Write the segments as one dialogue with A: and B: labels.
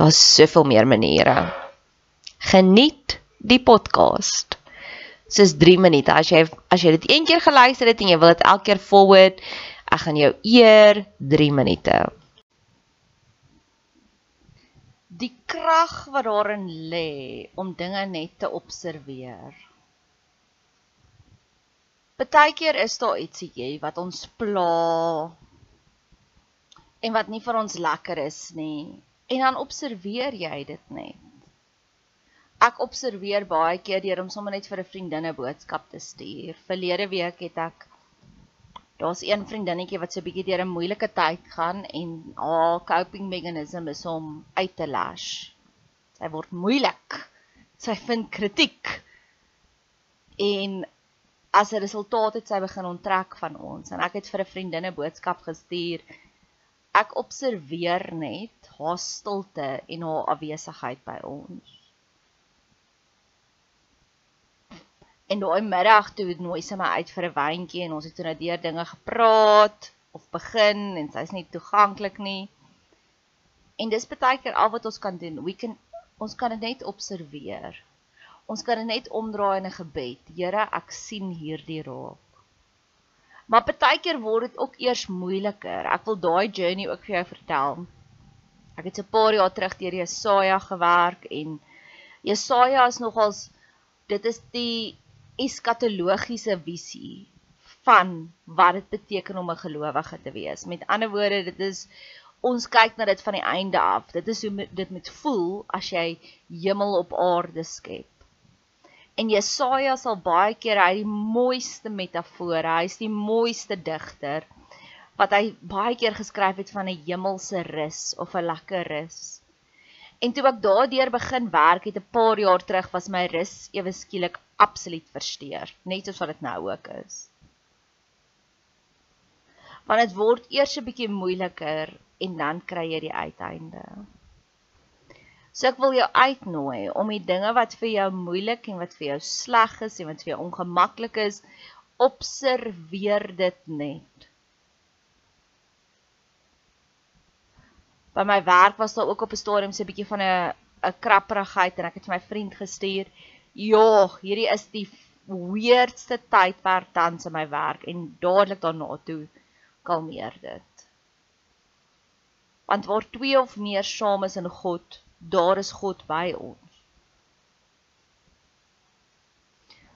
A: Daar's soveel meer maniere. Geniet die podcast. Dis 3 minute. As jy as jy dit een keer geluister het en jy wil dit elke keer forward, ek gaan jou eer 3 minute. Die krag wat daarin lê om dinge net te observeer. Partykeer is daar ietsie wat ons pla en wat nie vir ons lekker is nie en dan observeer jy dit net. Ek observeer baie keer deur om sommer net vir 'n vriendin 'n boodskap te stuur. Verlede week het ek daar's een vriendinnetjie wat so 'n bietjie deur 'n moeilike tyd gaan en haar coping meganisme is om uit te lash. Sy word moeilik. Sy vind kritiek. En as 'n resultaat het sy begin onttrek van ons en ek het vir 'n vriendin 'n boodskap gestuur ek observeer net haar stilte en haar afwesigheid by ons. En daai middag toe nooi sy my uit vir 'n wyntjie en ons het toe nou deur dinge gepraat of begin en sy's nie toeganklik nie. En dis baie keer al wat ons kan doen. We can ons kan dit net observeer. Ons kan dit net omdraai in 'n gebed. Here, ek sien hierdie raak. Maar partykeer word dit ook eers moeiliker. Ek wil daai journey ook vir jou vertel. Ek het 'n paar jaar terug deur Jesaja gewerk en Jesaja is nogals dit is die eskatologiese visie van wat dit beteken om 'n gelowige te wees. Met ander woorde, dit is ons kyk na dit van die einde af. Dit is hoe dit moet voel as jy hemel op aarde skep. En Jesaja sal baie keer hy die mooiste metafore, hy's die mooiste digter wat hy baie keer geskryf het van 'n hemelse rus of 'n lekker rus. En toe ek daardeur begin werk het 'n paar jaar terug was my rus ewe skielik absoluut versteur, net soos wat dit nou ook is. Want dit word eers 'n bietjie moeiliker en dan kry jy die uiteinde. So ek wil jou uitnooi om die dinge wat vir jou moeilik en wat vir jou sleg is en wat vir jou ongemaklik is, observeer dit net. By my werk was daar ook op 'n stadium so 'n bietjie van 'n 'n krapperigheid en ek het vir my vriend gestuur, "Ja, hierdie is die weirdste tydperk tans in my werk en dadelik daarna toe kalmeer dit." Want waar twee of meer saam is in God, daar is God by ons.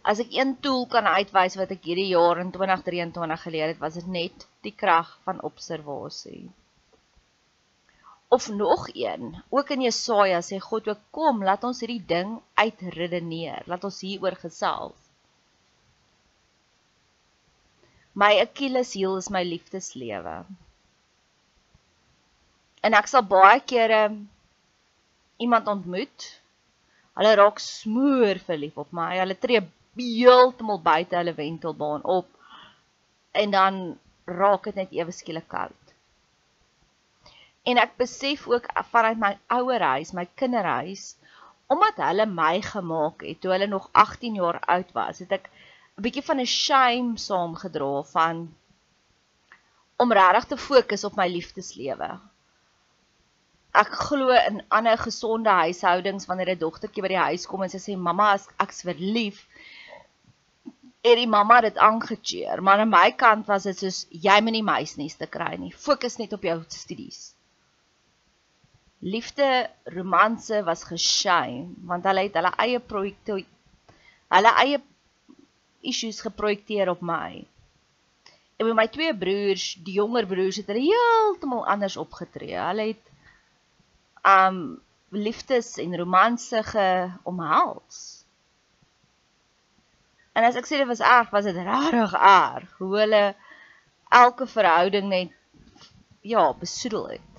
A: As ek een tool kan uitwys wat ek hierdie jaar in 2023 geleer het, was dit net die krag van observasie. Of nog een, ook in Jesaja sê God ook kom, laat ons hierdie ding uitredeneer, laat ons hieroor gesels. My Achilles heel is my liefdeslewe. En ek sal baie kere iemand ontmoet. Hulle raak smoor verlief op my. Hulle tree heeltemal buite hulle wentelbaan op. En dan raak dit net ewe skielik koud. En ek besef ook vanuit my ouer huis, my kinderhuis, omdat hulle my gemaak het toe hulle nog 18 jaar oud was, het ek 'n bietjie van 'n shame saamgedra van om regtig te fokus op my liefdeslewe ek glo in ander gesonde huishoudings wanneer 'n dogtertjie by die huis kom en sy sê mamma as ek's verlief het die mamma dit aangecheer. Maar aan my kant was dit soos jy moet nie meisnies te kry nie. Fokus net op jou studies. Liefde romanse was geshame want hulle het hulle eie projekte hulle eie issues geprojekteer op my. En met my twee broers die jonger broers het hulle heeltemal anders opgetree. Hulle het um liefdes en romanse geomhels. En as ek sê dit was erg, was dit rarig erg hoe hulle elke verhouding net ja, besoedel het.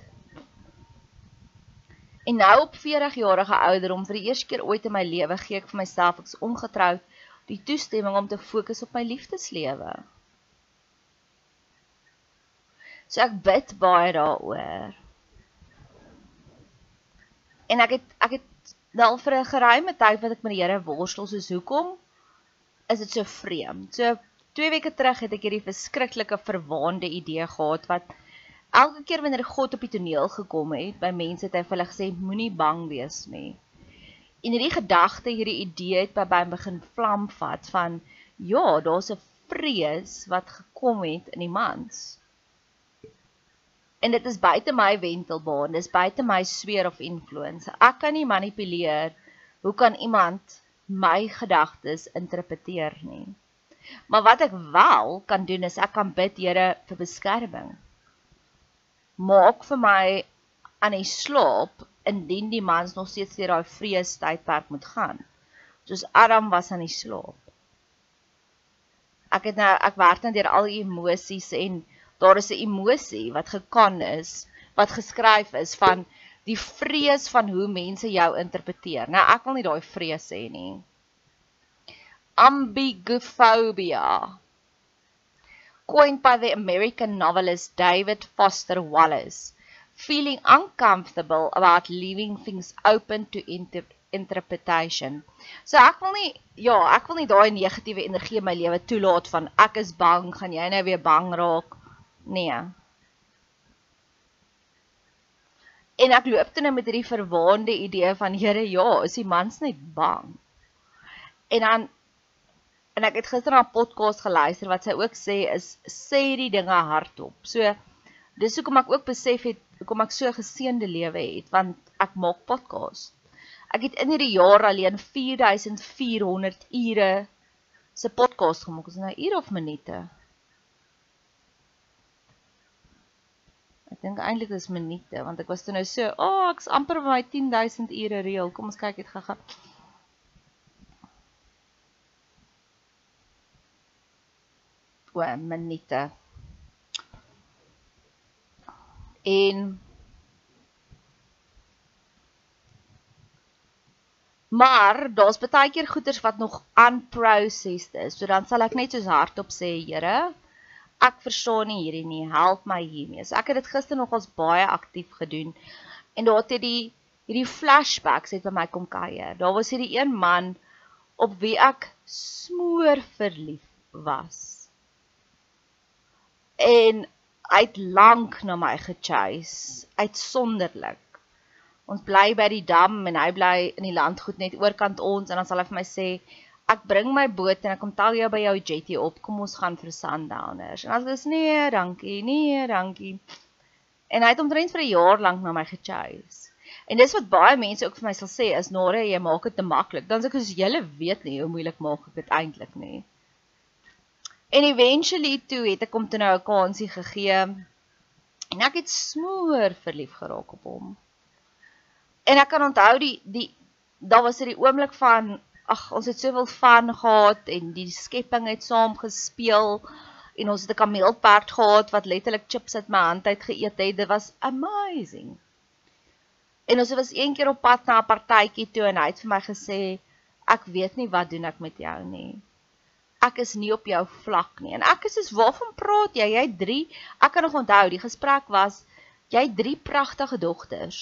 A: En nou op 40 jarige ouderdom vir die eerste keer ooit in my lewe gee ek vir myself ek's ongetroud die toestemming om te fokus op my liefdeslewe. So ek bid baie daaroor. En ek het ek het wel vir 'n geruime tyd wat ek met die Here worstel soos hoekom is dit so vreemd. So 2 weke terug het ek hierdie verskriklike verwaande idee gehad wat elke keer wanneer God op die toneel gekom het, by mense het hy vir hulle gesê moenie bang wees nie. En hierdie gedagte, hierdie idee het by my begin vlam vat van ja, daar's 'n vrees wat gekom het in die mans en dit is buite my wentelbaan, dis buite my sweer of influence. Ek kan nie manipuleer hoe kan iemand my gedagtes interpreteer nie. Maar wat ek wel kan doen is ek kan bid Here vir beskerming. Maak vir my aan die slaap indien die mans nog steeds deur daai vrees tydperk moet gaan. Soos Adam was aan die slaap. Ek het nou ek werk net deur al die emosies en daar is 'n emosie wat gekan is, wat geskryf is van die vrees van hoe mense jou interpreteer. Nou ek wil nie daai vrees hê nie. Ambiguophobia. Coined by the American novelist David Foster Wallace, feeling uncomfortable about leaving things open to inter interpretation. So ek wil nie ja, ek wil nie daai negatiewe energie in my lewe toelaat van ek is bang, gaan jy nou weer bang raak? Nee. En ek loop toe nou met hierdie verwaande idee van Here, ja, is die mans net bang. En dan en ek het gister 'n podcast geluister wat sy ook sê is sê die dinge hardop. So dis hoekom ek ook besef het hoekom ek so 'n geseënde lewe het want ek maak podcast. Ek het in hierdie jaar alleen 4400 ure se podcast gemaak. Is nou ure of minute? Ek dink eintlik is minute want ek was toe nou so, "O, oh, ek's amper by my 10000 ure reël. Kom ons kyk dit gaga." O, minute. En Maar daar's baie keer goeders wat nog unprocessed is. So dan sal ek net soos hardop sê, Here, Ek verstaan nie hierdie nie. Help my hiermee. So ek het dit gister nog as baie aktief gedoen. En daar het hierdie hierdie flashbacks het by my kom kuier. Daar was hierdie een man op wie ek smoor verlief was. En hy het lank na my gechase, uitsonderlik. Ons bly by die dam en hy bly in die landgoed net oorkant ons en dan sal hy vir my sê ek bring my boot en ek kom tel jou by jou jetty op. Kom ons gaan vir sundowners. En as sê nee, dankie, nee, dankie. En hy het omtrent vir 'n jaar lank na my gechase. En dis wat baie mense ook vir my sal sê is Nare, jy maak dit te maklik. Dan sê ek as julle weet nie hoe moeilik maak ek dit eintlik nie. En eventually toe het ek hom toe nou 'n kansie gegee. En ek het smoor verlief geraak op hom. En ek kan onthou die die daar was dit die oomblik van ag ons het soveel van gehad en die skepping het saam gespeel en ons het 'n kameelperd gehad wat letterlik chips uit my hand uit geëet het. Dit was amazing. En ons was een keer op pad na 'n partytjie toe en hy het vir my gesê ek weet nie wat doen ek met jou nie ek is nie op jou vlak nie. En ek is soos, waarvan praat jy? Jy het 3. Ek kan nog onthou, die gesprek was jy het 3 pragtige dogters.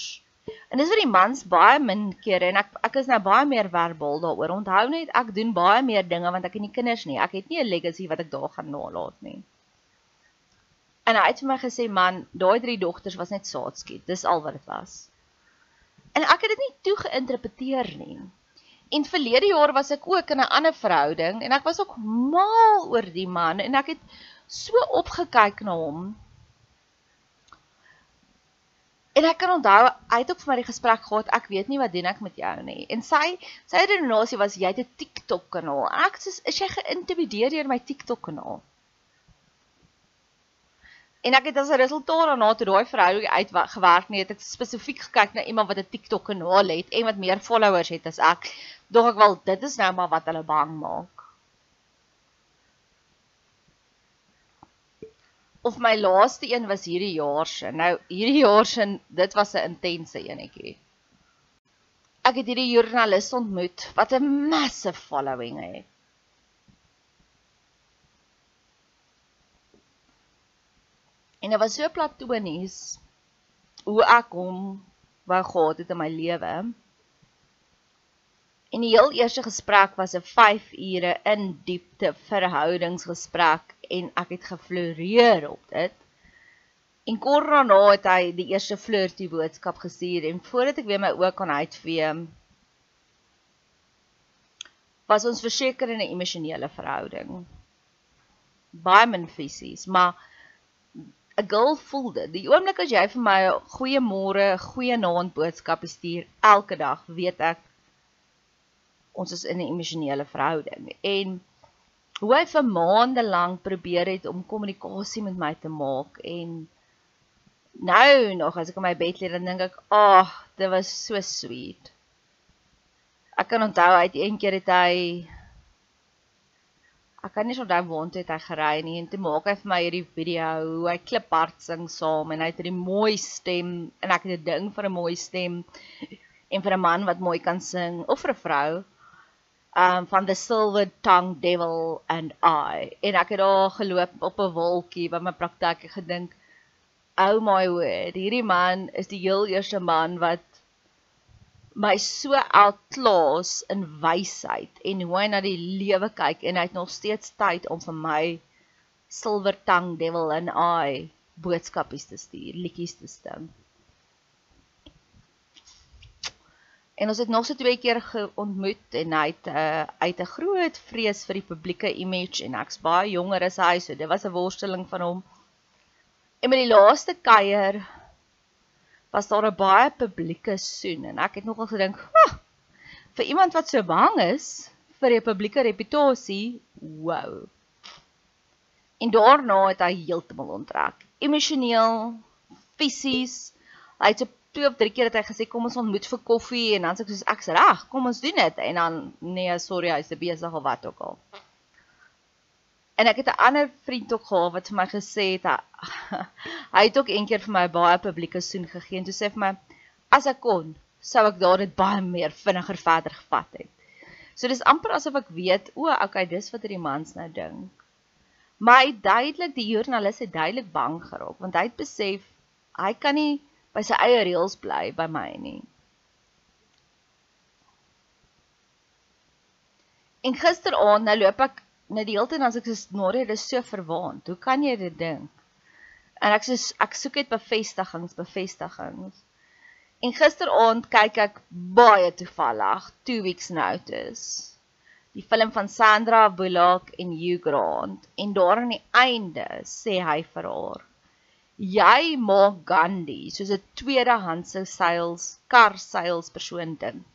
A: En dis vir die mans baie min kere en ek ek is nou baie meer verbaal daaroor. Onthou net ek doen baie meer dinge want ek het nie kinders nie. Ek het nie 'n legacy wat ek daar gaan nalat nie. En hy het vir my gesê man, daai 3 dogters was net saadskiet. Dis al wat dit was. En ek het dit nie toe geïnterpreteer nie. En verlede jaar was ek ook in 'n ander verhouding en ek was ook mal oor die man en ek het so opgekyk na hom. En ek kan onthou hy het ook vir my die gesprek gehad, ek weet nie wat doen ek met jou nie. En sy sy redenasie was jy het 'n TikTok kanaal. Ek sê is jy geïntimideer deur my TikTok kanaal? En ek het as 'n resultaat daarna toe daai verhouding uitgewerk nie, het ek spesifiek gekyk na iemand wat 'n TikTok kanaal het en wat meer followers het as ek. Dog ek wel dit is nou maar wat hulle bang maak. Of my laaste een was hierdie jaar se. Nou hierdie jaar se, dit was 'n intense enetjie. Ek het hierdie joernalis ontmoet wat 'n massive following het. En dit was so platonies hoe ek hom wou gehad het in my lewe. En die heel eerste gesprek was 'n 5 ure in diepte verhoudingsgesprek en ek het gefloreer op dit. En kort daarna het hy die eerste flirty boodskap gestuur en voordat ek weer my oë kon uitvee was ons verseker in 'n emosionele verhouding. Baie min fisies, maar 'n girl voel dit. Die oomblik as jy vir my 'n goeie môre, goeie aand boodskap stuur elke dag, weet ek ons is in 'n emosionele verhouding. En hoe hy vir maande lank probeer het om kommunikasie met my te maak en nou nog as ek in my bed lê dan dink ek, "Ag, oh, dit was so sweet." Ek kan onthou het een keer het hy ek kan nie onthou waar toe het hy gery nie en toe maak hy vir my hierdie video hoe hy kliphard sing saam en hy het 'n mooi stem en ek het 'n ding vir 'n mooi stem en vir 'n man wat mooi kan sing of vir 'n vrou um van the silver tongue devil and I en ek het daar geloop op 'n wolkie by my praktyk gedink oh my word hierdie man is die heel eerste man wat my so outklaas in wysheid en hoe hy na die lewe kyk en hy het nog steeds tyd om vir my silver tongue devil and I boodskapies te stuur, liedjies te sing. En ons het nog so twee keer ontmoet en hy het uh, uit 'n groot vrees vir die publieke image en ek's baie jonger as hy, so dit was 'n worsteling van hom. En met die laaste kuier was daar 'n baie publieke soen en ek het nogal gedink, vir iemand wat so bang is vir 'n publieke reputasie, wow. En daarna het hy heeltemal onttrek. Emosioneel, fisies. Hy het so twee of drie keer het hy gesê kom ons ontmoet vir koffie en dan sê ek soos ek's reg, kom ons doen dit en dan nee, sorry, hy's te besig of wat ook al. En ek het 'n ander vriend ook gehad wat vir my gesê het hy, hy het ook eendag vir my baie publieke soen gegee en toe sê vir my as ek kon, sou ek daar dit baie meer vinniger verder gevat het. So dis amper asof ek weet, o, okay, dis wat hierdie mans nou dink. Maar hy duidelik die joernalis het duidelik bang geraak want hy het besef hy kan nie by sy eie reëls bly by my nie. En gisteraand nou loop ek net die hele tyd as ek sê Norie dis so verwaand. Hoe kan jy dit dink? En ek sê ek soek net bevestigings, bevestigings. En gisteraand kyk ek baie toevallig 2 weeks notice. Die film van Sandra Bullock en Hugh Grant en daar aan die einde sê hy vir haar: "Jy maak Gandhi soos 'n tweedehandse seils kar seils persoon dink."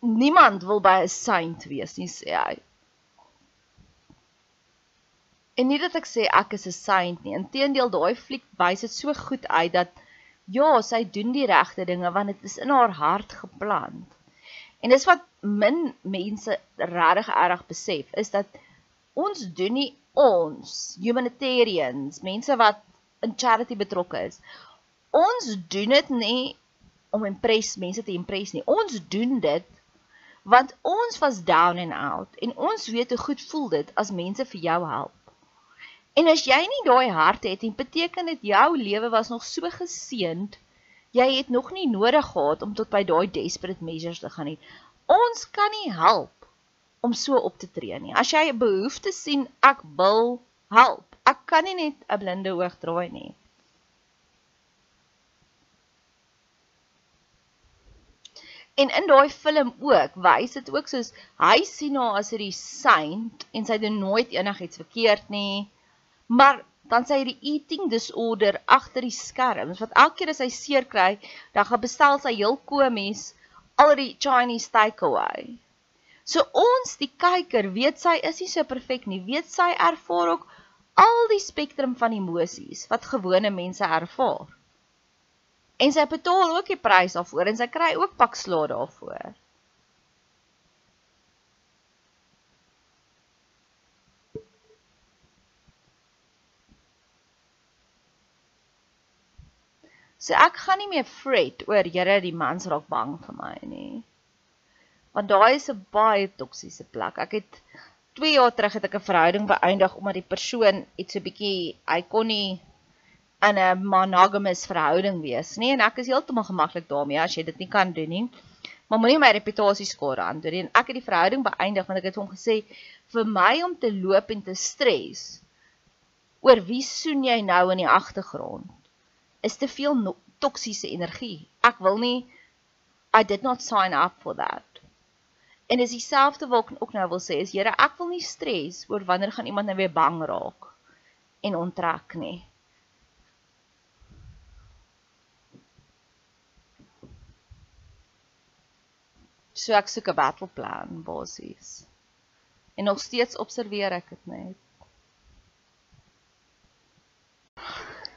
A: Niemand wil by 'n saint wees nie, sê hy. En nie dat ek sê ek is 'n saint nie. Inteendeel, daai fliek wys dit so goed uit dat ja, sy doen die regte dinge want dit is in haar hart geplant. En dis wat min mense regtig erg besef is dat ons doen nie ons humanitarians, mense wat in charity betrokke is. Ons doen dit nie om impress mense te impress nie. Ons doen dit want ons was down and out en ons weet hoe goed voel dit as mense vir jou help. En as jy nie daai hart het nie, beteken dit jou lewe was nog so geseënd. Jy het nog nie nodig gehad om tot by daai desperate measures te gaan nie. Ons kan nie help om so op te tree nie. As jy 'n behoefte sien, ek wil help. Ek kan nie net 'n blinde oog draai nie. En in daai film ook wys dit ook soos hy sien haar as hierdie saint en sy doen nooit enigiets verkeerd nie. Maar dan sê hy die eating disorder agter die skerms wat elke keer as hy seer kry, dan gaan bestel sy heel komies al die Chinese takeaway. So ons die kyker weet sy is nie so perfek nie, weet sy ervaar ook al die spektrum van emosies wat gewone mense ervaar. En sy betaal ook die prys daarvoor en sy kry ook pak slaag daarvoor. So ek gaan nie meer fret oor Here die mans raak bang vir my nie. Want daai is 'n baie toksiese plek. Ek het 2 jaar terug het ek 'n verhouding beëindig omdat die persoon iets so bietjie hy kon nie in 'n monogamous verhouding wees nie en ek is heeltemal gemaklik daarmee as jy dit nie kan doen nie. Maar moenie my reputasie skaar aan doen nie. En ek het die verhouding beëindig want ek het hom gesê vir my om te loop en te stres oor wie soen jy nou in die agtergrond is te veel no toksiese energie. Ek wil nie I did not sign up for that. En dis dieselfde wat ek ook nou wil sê is Here, ek wil nie stres oor wanneer gaan iemand nou weer bang raak en onttrek nie. So ek soek 'n battle plan basies. En nog steeds observeer ek dit net.